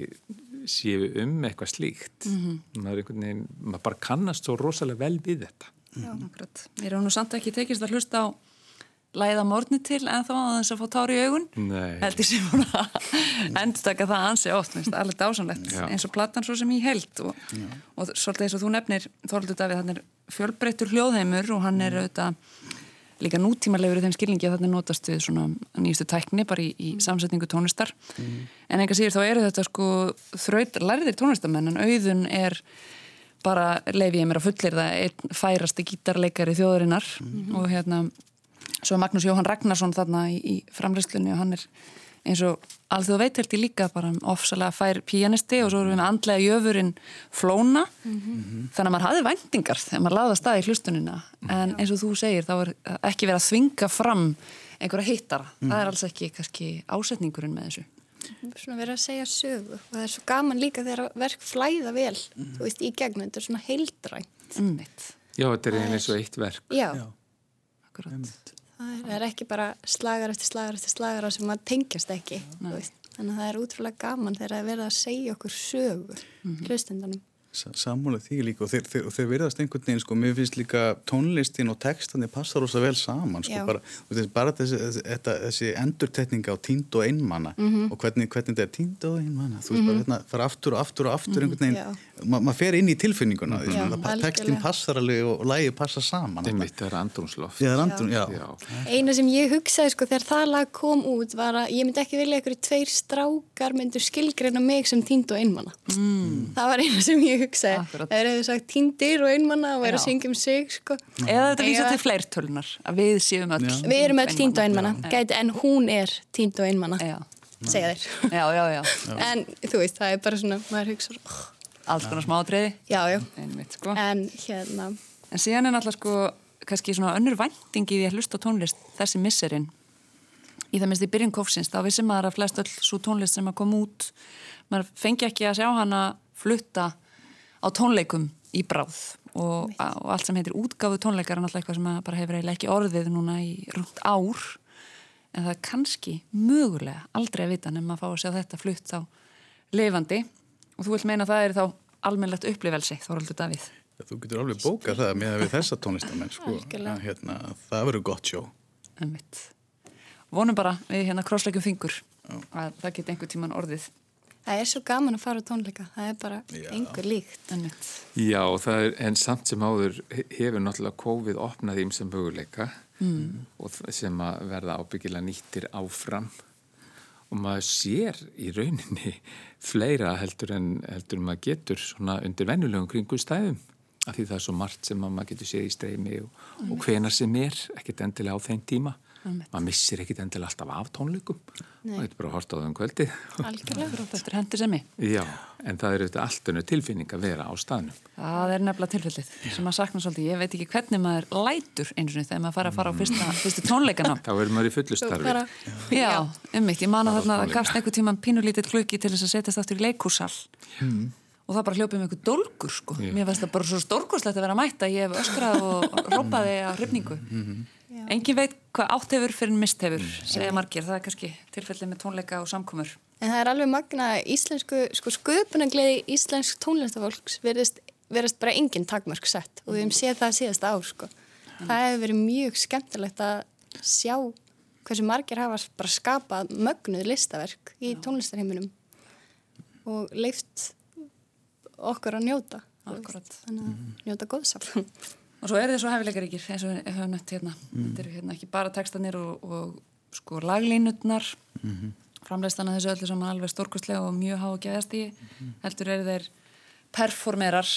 [SPEAKER 4] séu um eitthvað slíkt. Maður, er einhvern veginn, maður bara kannast svo rosalega vel við þetta.
[SPEAKER 1] Já, akkurat. Mér er nú samt ekki tekist að hlusta á læða morgni til en þá að þess að fá tár í augun.
[SPEAKER 4] Nei.
[SPEAKER 1] Heldur sem hún að endurtaka það ansi oft, minnst, alveg dásanlegt eins og platan svo sem í held og, og svolítið eins og þú nefnir Þorvaldur Davíð, hann er fjölbreyttur hljóðheimur og hann er auðvitað líka nútímalegur í þeim skilningi að þannig notast við svona nýjastu tækni bara í, í samsetningu tónlistar. En enga síður þá eru þetta sko þraut lærðir tónlistamenn en auðun er bara leifi ég mér að fullir það einn færasti gítarleikari þjóðarinnar. Og hérna svo Magnús Jóhann Ragnarsson þarna í, í framleyslunni og hann er eins og alþjóð veiteldi líka bara ofsalega fær píanisti og svo erum við með andlega jöfurinn flóna. Þannig að maður hafði væntingar þegar maður laða stað í hlustunina. En eins og þú segir þá er ekki verið að þvinga fram einhverja hittara, það er alls ekki kannski ásetningurinn með þessu.
[SPEAKER 3] Svona verið að segja sögu og það er svo gaman líka þegar verk flæða vel, þú veist, í gegnum, þetta er svona heildrænt.
[SPEAKER 4] Já, þetta er eins og eitt verk.
[SPEAKER 3] Já,
[SPEAKER 1] akkurat
[SPEAKER 3] það er, ekki bara slagar eftir slagar eftir slagar á sem maður tengjast ekki, þú veist. Þannig að það er útrúlega gaman þegar það er verið að segja okkur sögu, mm -hmm.
[SPEAKER 2] Sammála því líka og þeir, þeir, þeir verðast einhvern veginn sko, mér finnst líka tónlistin og textandi passa rosa vel saman sko, bara, bara þessi, þessi, þessi, þessi endurtetning á tínd og einmanna og hvernig, hvernig þetta er tínd og einmanna þú veist bara hérna, fara aftur og aftur og aftur einhvern veginn,
[SPEAKER 3] Já.
[SPEAKER 2] Ma maður fer inn í tilfinninguna því,
[SPEAKER 3] Já,
[SPEAKER 2] svona, það- textin passar alveg og, lægi passa saman
[SPEAKER 4] einmitt það er
[SPEAKER 2] er. Já.
[SPEAKER 3] Eina sem ég hugsaði sko þegar það lag kom út var að ég myndi ekki vilja einhverju tveir strákar myndu skilgreina mig sem tínd og einmanna. Mm. Það var eina sem ég hugsaði.
[SPEAKER 1] Akkurat.
[SPEAKER 3] Það er eða sagt tíndir og einmanna og er að syngja um sig sko.
[SPEAKER 1] eða þetta vísa til fleirtölunar að við séum öll
[SPEAKER 2] Já.
[SPEAKER 3] Við erum öll tínd og einmanna, gæti, en hún er tínd og einmanna,
[SPEAKER 1] já,
[SPEAKER 3] segja þeir.
[SPEAKER 1] já, já, já.
[SPEAKER 3] En þú veist, það er bara svona, maður hugsa, oh,
[SPEAKER 1] alls konar smáatriði.
[SPEAKER 3] Já, já,
[SPEAKER 1] einmitt sko.
[SPEAKER 3] En hérna,
[SPEAKER 1] En síðan er náttúrulega sko kannski svona önnur í því að hlusta tónlist þessi misserinn í það minnst í byrjun kófsins, þá vissi maður að flest öll svo tónlist sem að koma út maður fengi ekki að sjá hana flutta á tónleikum í bráð. Og, og allt sem heitir útgáfu tónleikar er náttúrulega eitthvað sem bara hefur eiginlega ekki orðið núna í rúnt ár. En það er kannski mögulega aldrei að vita nefn að fá að sjá þetta flutt á lifandi. Og þú vilt meina að það er þá almennlegt upplifelsi, Þoraldur Davíð
[SPEAKER 2] þú getur alveg bókað það með við þessa tónlistamenn sko, að, hérna, það verður gott sjó
[SPEAKER 1] Einmitt. Vonum bara við hérna krossleikum fingur að það geti einhver tíman orðið
[SPEAKER 3] það er svo gaman að fara á tónleika, það er bara
[SPEAKER 2] Já.
[SPEAKER 3] einhver líkt.
[SPEAKER 1] Einmitt.
[SPEAKER 4] Já, það er, en samt sem áður he- hefur náttúrulega COVID opnað þeim sem möguleika mm. og sem að verða ábyggilega nýttir áfram og maður sér í rauninni fleira heldur en, heldur maður getur svona undir venjulegum kringu stæðum af því það er svo margt sem að maður getur séð í streymi og, og hvenar sem er, ekkert endilega á þeim tíma maður missir ekkert endilega alltaf af tónleikum
[SPEAKER 3] Nei.
[SPEAKER 4] maður getur bara að horta á þeim kvöldið
[SPEAKER 3] Algjörlega.
[SPEAKER 1] Þetta er hendi sem ég.
[SPEAKER 4] Já, en það er auðvitað allt önnu tilfinning að vera á staðnum
[SPEAKER 1] Það er nefnilega tilfellið sem maður saknar svolítið. Ég veit ekki hvernig maður lætur eins og niður þegar maður fara að fara á fyrsta, fyrstu tónleikana.
[SPEAKER 4] Þá er maður í fullu
[SPEAKER 3] Svo
[SPEAKER 4] starfi
[SPEAKER 3] bara,
[SPEAKER 1] Já, ummitt. Ég man að þarna
[SPEAKER 4] tónleika.
[SPEAKER 1] gafst einhver tíman pínulítill klukki til þess að setjast aftur í leikúsal. Og það bara hljópið með einhver dólgur, sko.
[SPEAKER 4] Já.
[SPEAKER 1] Mér finnst það bara svo stórkurslegt að vera að mæta. Ég hef öskrað og rópaði á hrifningu. Engin veit hvað átt hefur fyrir mist hefur, segja margir. Það er kannski tilfellið með tónleika og samkomur.
[SPEAKER 3] En það er alveg magna að íslensku, sko sköpunagleði íslensk tónlistafólks verðist, verðist bara engin takmörk sett og við hefum séð það síðast ár, sko. Það hefur verið mjög skemmtilegt að sjá hversu margir hafa bara skapað mögnuð listaverk í tónlistarheiminum og leift okkur að njóta.
[SPEAKER 1] Akkúrat.
[SPEAKER 3] Þannig að njóta góðsaf.
[SPEAKER 1] Og svo eru þið svo hefileikaríkir eins og við höfum nött hérna. Þetta eru hérna ekki bara textanir og, og sko laglínutnar, mm -hmm. framleistana þessu öllu saman alveg stórkostlega og mjög há og gæðast í. Heldur eru þeir performerar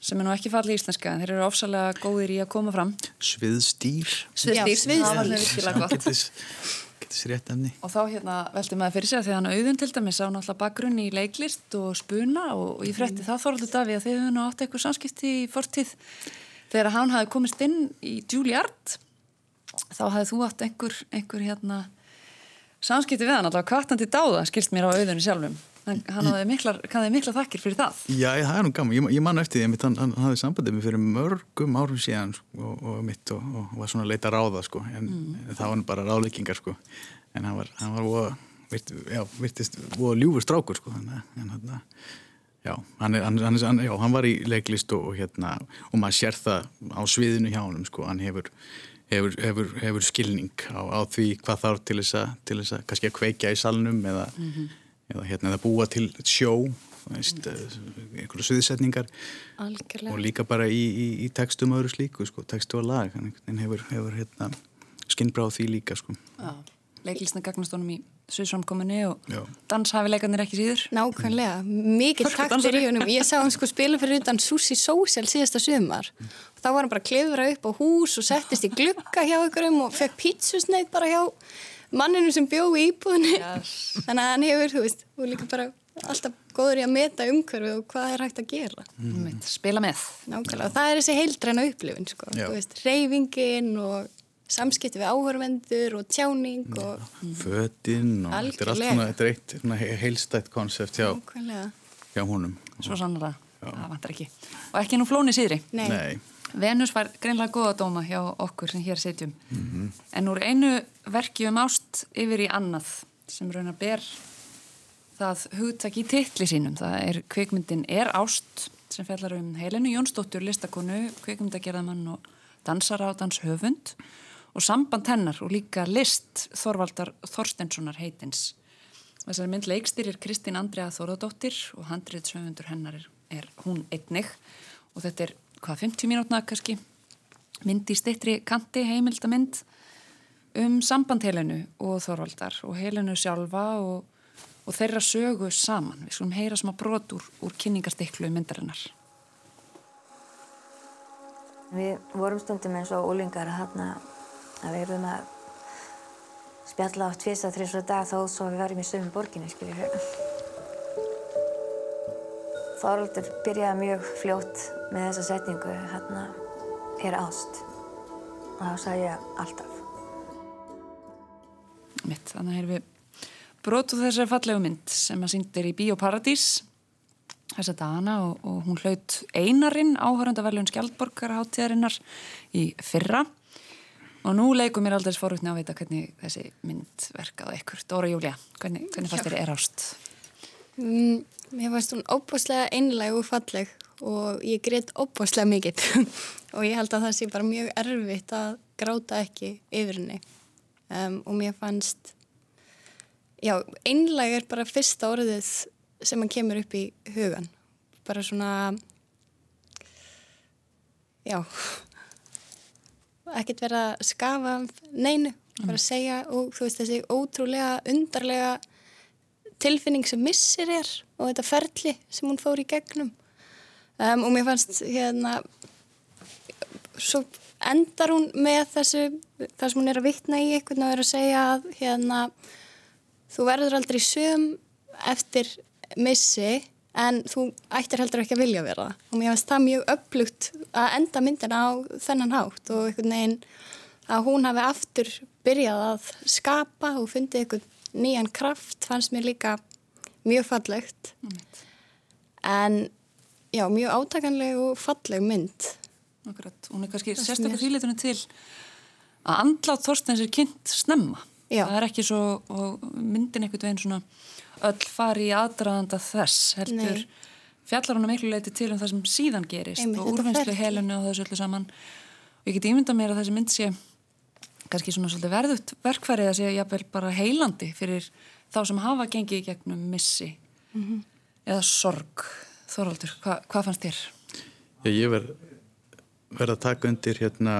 [SPEAKER 1] sem er nú ekki fallið íslenska en þeir eru ofsalega góðir í að koma fram.
[SPEAKER 2] Sviðstýr.
[SPEAKER 1] Sviðstýr, það var alveg virkilega gott. Og þá hérna velti maður fyrir sig að því að hann auðun til dæmis á náttúrulega bakgrunn í leiklist og spuna og, og ég frétti það þorlið Daví að þið hefur nú átt eitthvað samskipti í fortíð þegar hann hafi komist inn í Juilliard þá hafði þú átt einhver, einhver hérna samskipti við hann alltaf kvartandi dáða skilst mér á auðunni sjálfum hann, hann hafði miklar, hafði miklar þakkir fyrir það
[SPEAKER 2] Já, það er nú gaman. Ég, ég man eftir því hann, hann hafði sambandið mig fyrir mörgum árum síðan sko, og, og mitt og, og var svona að leita ráða sko. en, en það var nú bara ráðleikingar sko. en hann var, hann var voða, virt, já, virtist voða ljúfur strákur sko. en hann Já, hann, er, hann, hann, hann, já, hann var í leiklist og, og, hérna, og maður sér það á sviðinu hjá honum, sko, hann hefur, hefur, hefur, hefur skilning á, á því hvað þarf til þess að, til þess að kannski að kveikja í salnum eða, eða, hérna, eða búa til sjó, veist, mm. einhverju sviðsetningar
[SPEAKER 3] Algjörlega.
[SPEAKER 2] og líka bara í, í, í textum öðru slíku, sko, textu og lag, hann hefur, hefur hérna, skinnbráð því líka, sko.
[SPEAKER 1] Já, leiklisna gagnast honum í sviðsframkominni og
[SPEAKER 2] Já.
[SPEAKER 1] danshafileikarnir ekki síður
[SPEAKER 3] Nákvæmlega, mikið taktur í honum. Ég sá hann sko spila fyrir utan Susi Social síðasta sumar. Og þá var hann bara að klifra upp á hús og settist í glugga hjá ykkurum og fekk pítsusneit bara hjá manninu sem bjó í íbúðinni.
[SPEAKER 1] Yes.
[SPEAKER 3] Þannig að hann hefur, þú veist, og líka bara alltaf góður í að meta umhverfið og hvað er hægt að gera.
[SPEAKER 1] mm. spila með
[SPEAKER 3] Nákvæmlega, og það er þessi heildræna upplifin, sko.
[SPEAKER 2] Já.
[SPEAKER 3] Þú veist, reyfingin og samskipti við áhörvendur og tjáning og
[SPEAKER 2] Fötin og þetta er allt svona, þetta er eitt svona heilstætt konsept hjá,
[SPEAKER 3] nákvæmlega.
[SPEAKER 2] hjá honum.
[SPEAKER 1] svo sannlega, það vantar ekki. Og ekki nú flóni síðri.
[SPEAKER 3] Nei.
[SPEAKER 2] Nei.
[SPEAKER 1] Venus var greinlega góða dóma hjá okkur sem hér setjum en úr einu verki um ást yfir í annað sem raunar ber það hugtak í titli sínum. Það er kvikmyndin Er ást sem fellar um Helenu Jónsdóttur listakonu, kvikmyndagerðamann og dansara á danshöfund og samband hennar og líka list Þorvaldar Þorstenssonar heitins Þessari mynd leikstýrir Kristín Andrea Þorðardóttir og handriðsöfundur hennar er, er hún einnig og þetta er hvað 50 mínútna kannski mynd í stittri kanti heimildamind um samband Helenu og Þorvaldar og Helenu sjálfa og, og þeirra sögu saman. Við skulum heyra smá brot úr, úr kynningastiklu myndarinnar.
[SPEAKER 6] Við vorum stundum eins og úlingar hérna að við erum að spjalla á tvisa, þrísra dag þó svo við verðum í sömu borginni, skiljið hér. Þorvaldur byrjaði mjög fljótt með þessa setningu, hérna, er ást. Og þá sagði ég alltaf.
[SPEAKER 1] Mitt, þannig að við brot úr þessari fallegu mynd sem að sýndir í Bíóparadís þessa dagana og, og hún hlaut einarinn áhöröndaverljun Skjaldborgarháttíðarinnar í fyrra og nú leikum mér aldrei forutni á að vita hvernig þessi mynd verkaði ykkur. Dóra Júlia, hvernig, hvernig fannst þér er ást?
[SPEAKER 3] Mm, mér fannst hún óbúslega einlæg og falleg og ég greit óbúslega mikið og ég held að það sé bara mjög erfitt að gráta ekki yfir henni um, og mér fannst já, einlæg er bara fyrsta orðið sem að kemur upp í hugan bara svona já ekkert vera að skafa af neinu, bara að segja og þú veist þessi ótrúlega undarlega tilfinning sem missir er og þetta ferli sem hún fór í gegnum. Um, og mér fannst hérna svo endar hún með þessu það sem hún er að vitna í einhvern og er að segja að hérna þú verður aldrei söm eftir missi en þú ættir heldur ekki að vilja vera og mér finnst það mjög upplugt að enda myndina á þennan hátt og einhvern veginn að hún hafi aftur byrjað að skapa og fundið einhvern nýjan kraft fannst mér líka mjög fallegt. En já, mjög átakanleg og falleg mynd.
[SPEAKER 1] Akkurat, hún er kannski sérstaklega þýlitunni til að andlátt Þorsteins er kynnt snemma.
[SPEAKER 3] Já.
[SPEAKER 1] Það er ekki svo, og myndin einhvern veginn svona öll fari í aðdraðanda þess, heldur
[SPEAKER 3] Nei.
[SPEAKER 1] fjallar hún að miklu leiti til um það sem síðan gerist
[SPEAKER 3] Einmitt,
[SPEAKER 1] og úrvinnslu helinu og þessu öllu saman. Og ég get ímyndað mér að þessi mynd sé kannski svona svolítið verðut verkfærið að sé jafnvel bara heilandi fyrir þá sem hafa gengið í gegnum missi
[SPEAKER 3] Mhm.
[SPEAKER 1] eða sorg. Þorvaldur, hva, hvað fannst þér?
[SPEAKER 2] Já, ég verð verð að taka undir hérna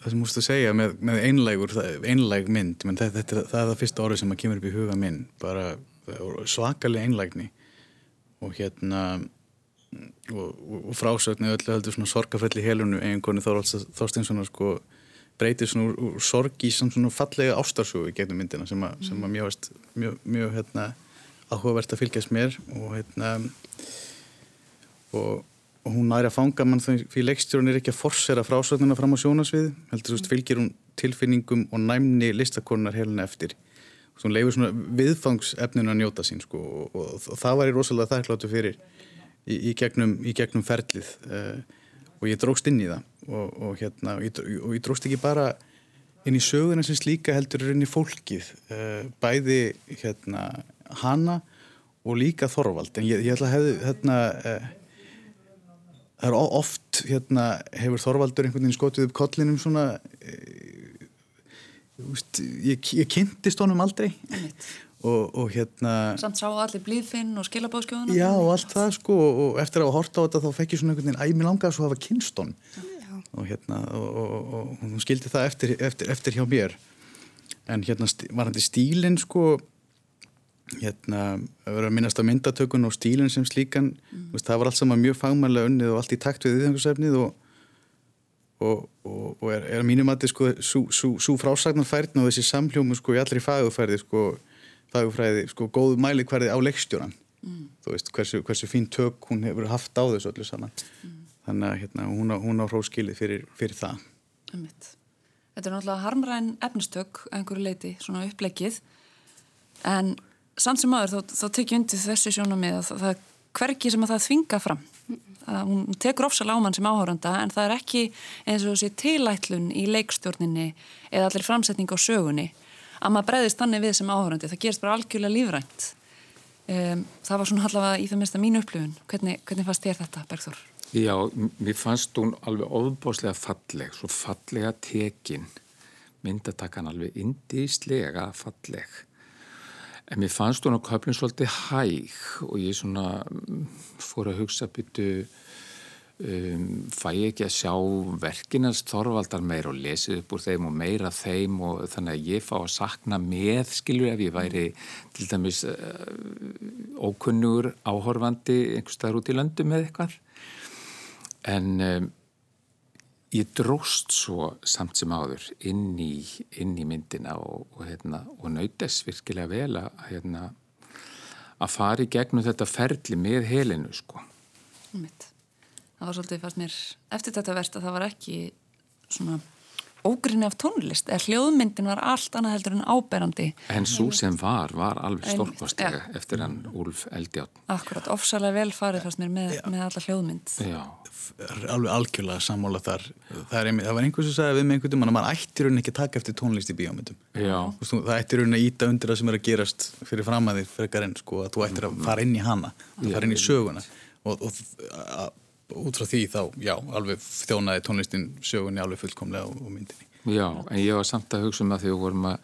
[SPEAKER 2] það sem mústu að segja með, með einlægur, einlæg mynd menn, þetta, þetta, það er það fyrsta orðið sem að kemur upp í huga minn bara svakalega einlægni og hérna og, og, frásögnu öllu heldur svona sorgafelli helunu eiginkonu Þorvalds Þorstinssonar sko breytir svona úr, úr sorg í svona, fallega ástarsögu í gegnum myndina sem að, sem að mjög, veist, mjög, mjög hérna, áhugavert að fylgjast mér og hérna og, og hún næri að fanga mann því leikstjórun er ekki að forsera frásögnuna fram á sjónasvið heldur þú veist fylgir hún tilfinningum og næmni listakonunar helina eftir. Og hún leifur svona viðfangsefninu að njóta sín sko og, og, og það var ég rosalega þakkláttu fyrir í, í, gegnum, í gegnum ferlið uh, og ég drókst inn í það og, og hérna, og ég, og ég drókst ekki bara inn í söguna sem slíka heldur inn í fólkið uh, bæði hérna hana og líka Þorvald. En ég, ég ætla að hefði hérna uh, það er oft hérna hefur Þorvaldur einhvern veginn skotið upp kollinum svona Úst, ég, ég kynntist honum aldrei. Og, og hérna
[SPEAKER 1] Samt sá allir blíðfinn og skilabóðskjóðuna
[SPEAKER 2] Já og allt það sko og eftir að horta á þetta þá fekk ég svona einhvern veginn æmi langaði svo að hafa kynst honum. Og hérna og, og, og hún skildi það eftir, eftir, eftir hjá mér. En hérna var hann til stílinn sko hérna að vera að minnast á myndatökun og stílinn sem slíkan mm. veist, það var allt saman mjög fagmælega unnið og allt í takt við þengarsefnið og og, og, og er, er mínum að sko, svo frásagnarfærðin og þessi samljómu sko, í allri fagufærði sko, fagufræði, sko, góð mælikvarði á leikstjóran mm. þú veist, hversu, hversu fín tök hún hefur haft á þessu öllu saman mm. þannig að hérna, hún á, á hróskili fyrir, fyrir það.
[SPEAKER 1] Þetta er náttúrulega harmræn efnistök einhverju leiti, svona upplegið en samt sem aður þá, þá tekið undir þessi sjónum með að það er hverki sem að það þvinga fram. Að hún tekur ofsal ámann sem áhóranda en það er ekki eins og þessi tilætlun í leikstjórninni eða allir framsetning á sögunni. Að maður breyðist þannig við sem áhórandi það gerist bara algjörlega lífrænt. Um, það var svona allavega í það mesta mínu upplifun. Hvernig, hvernig fannst þér þetta Bergþór?
[SPEAKER 4] Já, mér fannst hún alveg ofbáslega falleg, svo fallega tekin. Myndatakan alveg indíslega falleg En mér fannst hún á köflinn svolítið hæg og ég svona mm, fór að hugsa byttu um, fæ ekki að sjá verkinast þorvaldar meir og lesið upp úr þeim og meira þeim og þannig að ég fá að sakna með skilur ef ég væri til dæmis uh, ókunnugur áhorfandi einhverstaðar út í löndu með eitthvað. En um, ég dróst svo samt sem áður inn í, inn í myndina og, og, hérna, og nautess virkilega vel að, hérna, að fara í gegnum þetta ferli með helinu sko.
[SPEAKER 1] Mitt. Það var svolítið fast mér eftir þetta verst að það var ekki svona ógrinni af tónlist, eða hljóðmyndin var allt annað heldur en áberandi.
[SPEAKER 4] En svo sem var, var alveg stórkostlega ja. eftir hann Úlf Eldjátt.
[SPEAKER 1] Akkurat, ofsalega vel farið fannst mér með, með alla hljóðmynd.
[SPEAKER 4] Já.
[SPEAKER 2] Alveg algjörlega sammála þar. Það, er, það var einhvers sem sagði við með einhvern veginn að mann ættir hún ekki að taka eftir tónlist í bíómyndum.
[SPEAKER 4] Já.
[SPEAKER 2] Það ættir hún að íta undir það sem er að gerast fyrir framæðir frekar enn, sko, að þú ættir að fara inn í hana, að fara inn í söguna og, og að út frá því þá, já, alveg þjónaði tónlistin sögunni alveg fullkomlega og, og myndinni.
[SPEAKER 4] Já, en ég var samt að hugsa um að því við vorum að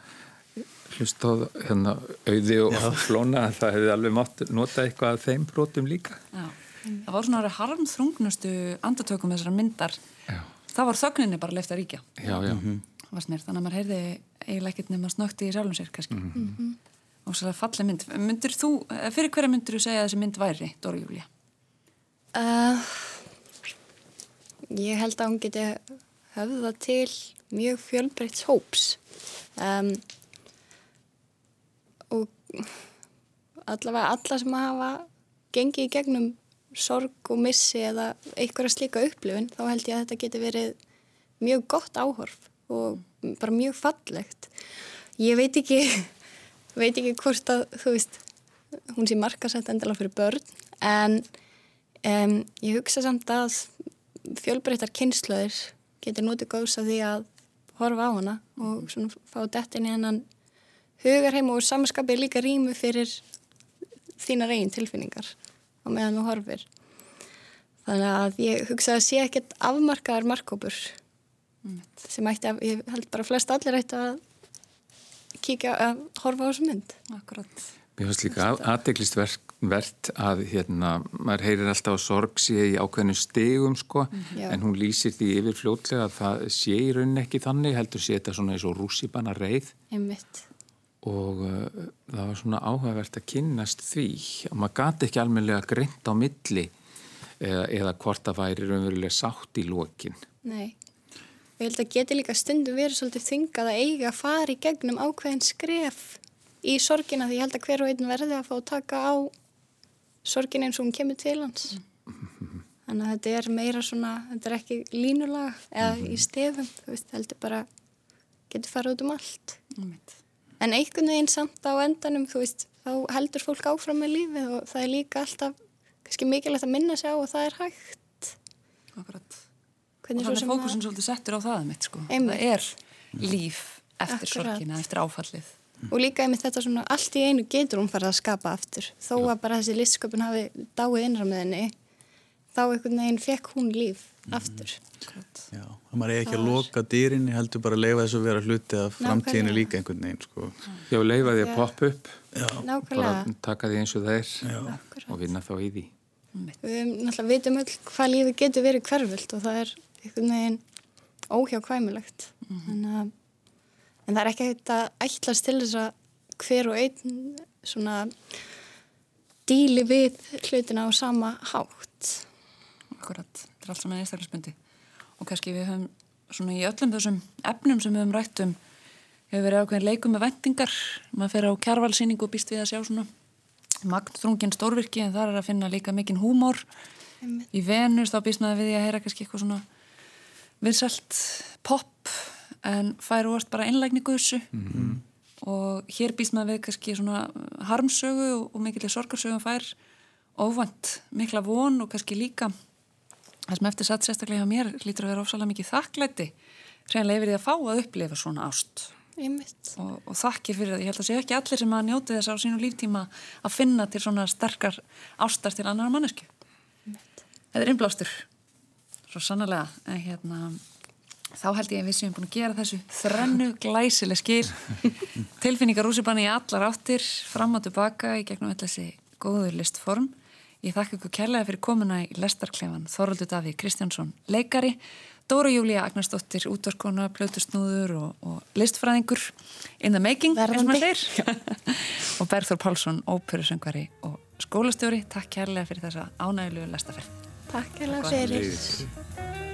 [SPEAKER 4] hlusta á hérna auði og já. flóna að það hefði alveg mátt nota eitthvað af þeim brotum líka.
[SPEAKER 1] Já, það var svona harmþrungnustu andartökum þessara myndar.
[SPEAKER 4] Já.
[SPEAKER 1] Það var þögninni bara leift að ríkja.
[SPEAKER 4] Já, já. Mm
[SPEAKER 1] -hmm. Þannig að maður heyrði eiginlega ekkert nefn að snökti í sjálfum sér kannski. Mm -hmm. Og svo falli mynd. Myndir þú, fyrir hverja myndir þú segja að þessi mynd væri, Dóri Júlia?
[SPEAKER 3] Uh, ég held að hún geti höfða til mjög fjölbreytt hóps. Um, og allavega alla sem hafa gengið í gegnum sorg og missi eða einhverja slíka upplifun þá held ég að þetta geti verið mjög gott áhorf og bara mjög fallegt. Ég veit ekki veit ekki hvort að þú veist hún sé markasett endala fyrir börn en um, ég hugsa samt að fjölbreyttar kynnslöðir getur notið góðs að því að horfa á hana og svona fá dettin í hennan hugarheim og samanskapið líka rýmu fyrir þínar eigin tilfinningar á meðan þú horfir. Þannig að ég hugsa að sé ekkert afmarkaðar markkópur mm. sem ætti að, ég held bara flest allir ætti að kíkja að horfa á þessu mynd.
[SPEAKER 1] Akkurat.
[SPEAKER 4] Mér finnst líka aðdeglistverkt að hérna, maður heyrir alltaf sorg sé í ákveðinu stegum sko, mm, en hún lýsir því yfir fljótlega að það sé í rauninni ekki þannig, heldur sé þetta svona eins og rússipanna reið
[SPEAKER 3] Einmitt.
[SPEAKER 4] og uh, það var svona áhugavert að kynnast því og maður gati ekki almenlega greint á milli eða, eða hvort það væri raunverulega sátt í lokin.
[SPEAKER 3] Nei. Og ég held að geti líka stundum verið svolítið þingað að eiga að fara í gegnum ákveðin skref í sorgina því ég held að hver og einn verði að fá að taka á sorgin eins og hún kemur til hans. Þannig að þetta er meira svona, þetta er ekki línulega eða í stefum, þú veist, heldur bara getur farið út um allt.
[SPEAKER 1] Einmitt.
[SPEAKER 3] En einhvern veginn samt á endanum, þú veist, þá heldur fólk áfram með lífið og það er líka alltaf kannski mikilvægt að minna sig á og það er hægt.
[SPEAKER 1] Akkurat.
[SPEAKER 3] Hvernig
[SPEAKER 1] og þannig
[SPEAKER 3] sem
[SPEAKER 1] fókusin svolítið settur á það mitt sko.
[SPEAKER 3] Einmitt.
[SPEAKER 1] það er líf eftir
[SPEAKER 3] Akkurat.
[SPEAKER 1] sorgina, eftir áfallið
[SPEAKER 3] Og líka einmitt þetta svona, allt í einu getur hún farið að skapa aftur. Þó að bara þessi listsköpun hafi dáið innra með henni, þá einhvern veginn fekk hún líf aftur.
[SPEAKER 2] Já, það maður er ekki að loka dýrinni, heldur bara að leifa þessu að vera hluti af framtíðinu líka einhvern veginn, sko.
[SPEAKER 4] Já, leifa því að
[SPEAKER 3] Já.
[SPEAKER 4] poppa upp, bara taka því eins og það er og vinna þá í því.
[SPEAKER 3] Við náttúrulega vitum öll hvað lífið getur verið hverfult og það er einhvern veginn óhjákvæmulegt. Mm að, en það er ekki að ætlast til þess að hver og einn svona díli við hlutina á sama hátt.
[SPEAKER 1] Akkurat, þetta er allt saman einstaklisbundi og kannski við höfum svona í öllum þessum efnum sem við höfum rætt um hefur verið ákveðin leikum með vendingar maður fer á kjærvalsýningu og býst við að sjá svona magnþrungin stórvirki en þar er að finna líka mikinn húmor. Í Venus þá býst maður við að heyra kannski eitthvað svona vinsælt pop en fær úrst bara einlægningu þessu og hér býst maður við kannski svona harmsögu og, og mikilir sorgarsögum fær óvænt mikla von og kannski líka. Það sem eftir satt sérstaklega hjá mér lítur að vera ofsalega mikið þakklæti. Reynilega yfir því að fá að upplifa svona ást. Og, og þakkir fyrir það, ég held að sé ekki allir sem að njóti þess á sínu líftíma að finna til svona sterkar ástar til annar mannesku þetta er innblástur. Svo sannlega en hérna þá held ég að við séum búin að gera þessu þrennu glæsileg skil. Tilfinningar rússipanni í allar áttir fram og tilbaka í gegnum öll þessi góður listform. Ég þakka ykkur kærlega fyrir komuna í lestarklefan. Þoraldur Daví Kristjánsson leikari. Dóra Júlía Agnarsdóttir útvarkona, plötusnúður og, og listfræðingur in the making eins og maður segir. og Bergþór Pálsson, óperusöngvari og skólastjóri, takk kærlega fyrir þessa ánægulegu lestaferð
[SPEAKER 3] Takk hérlega fyrir.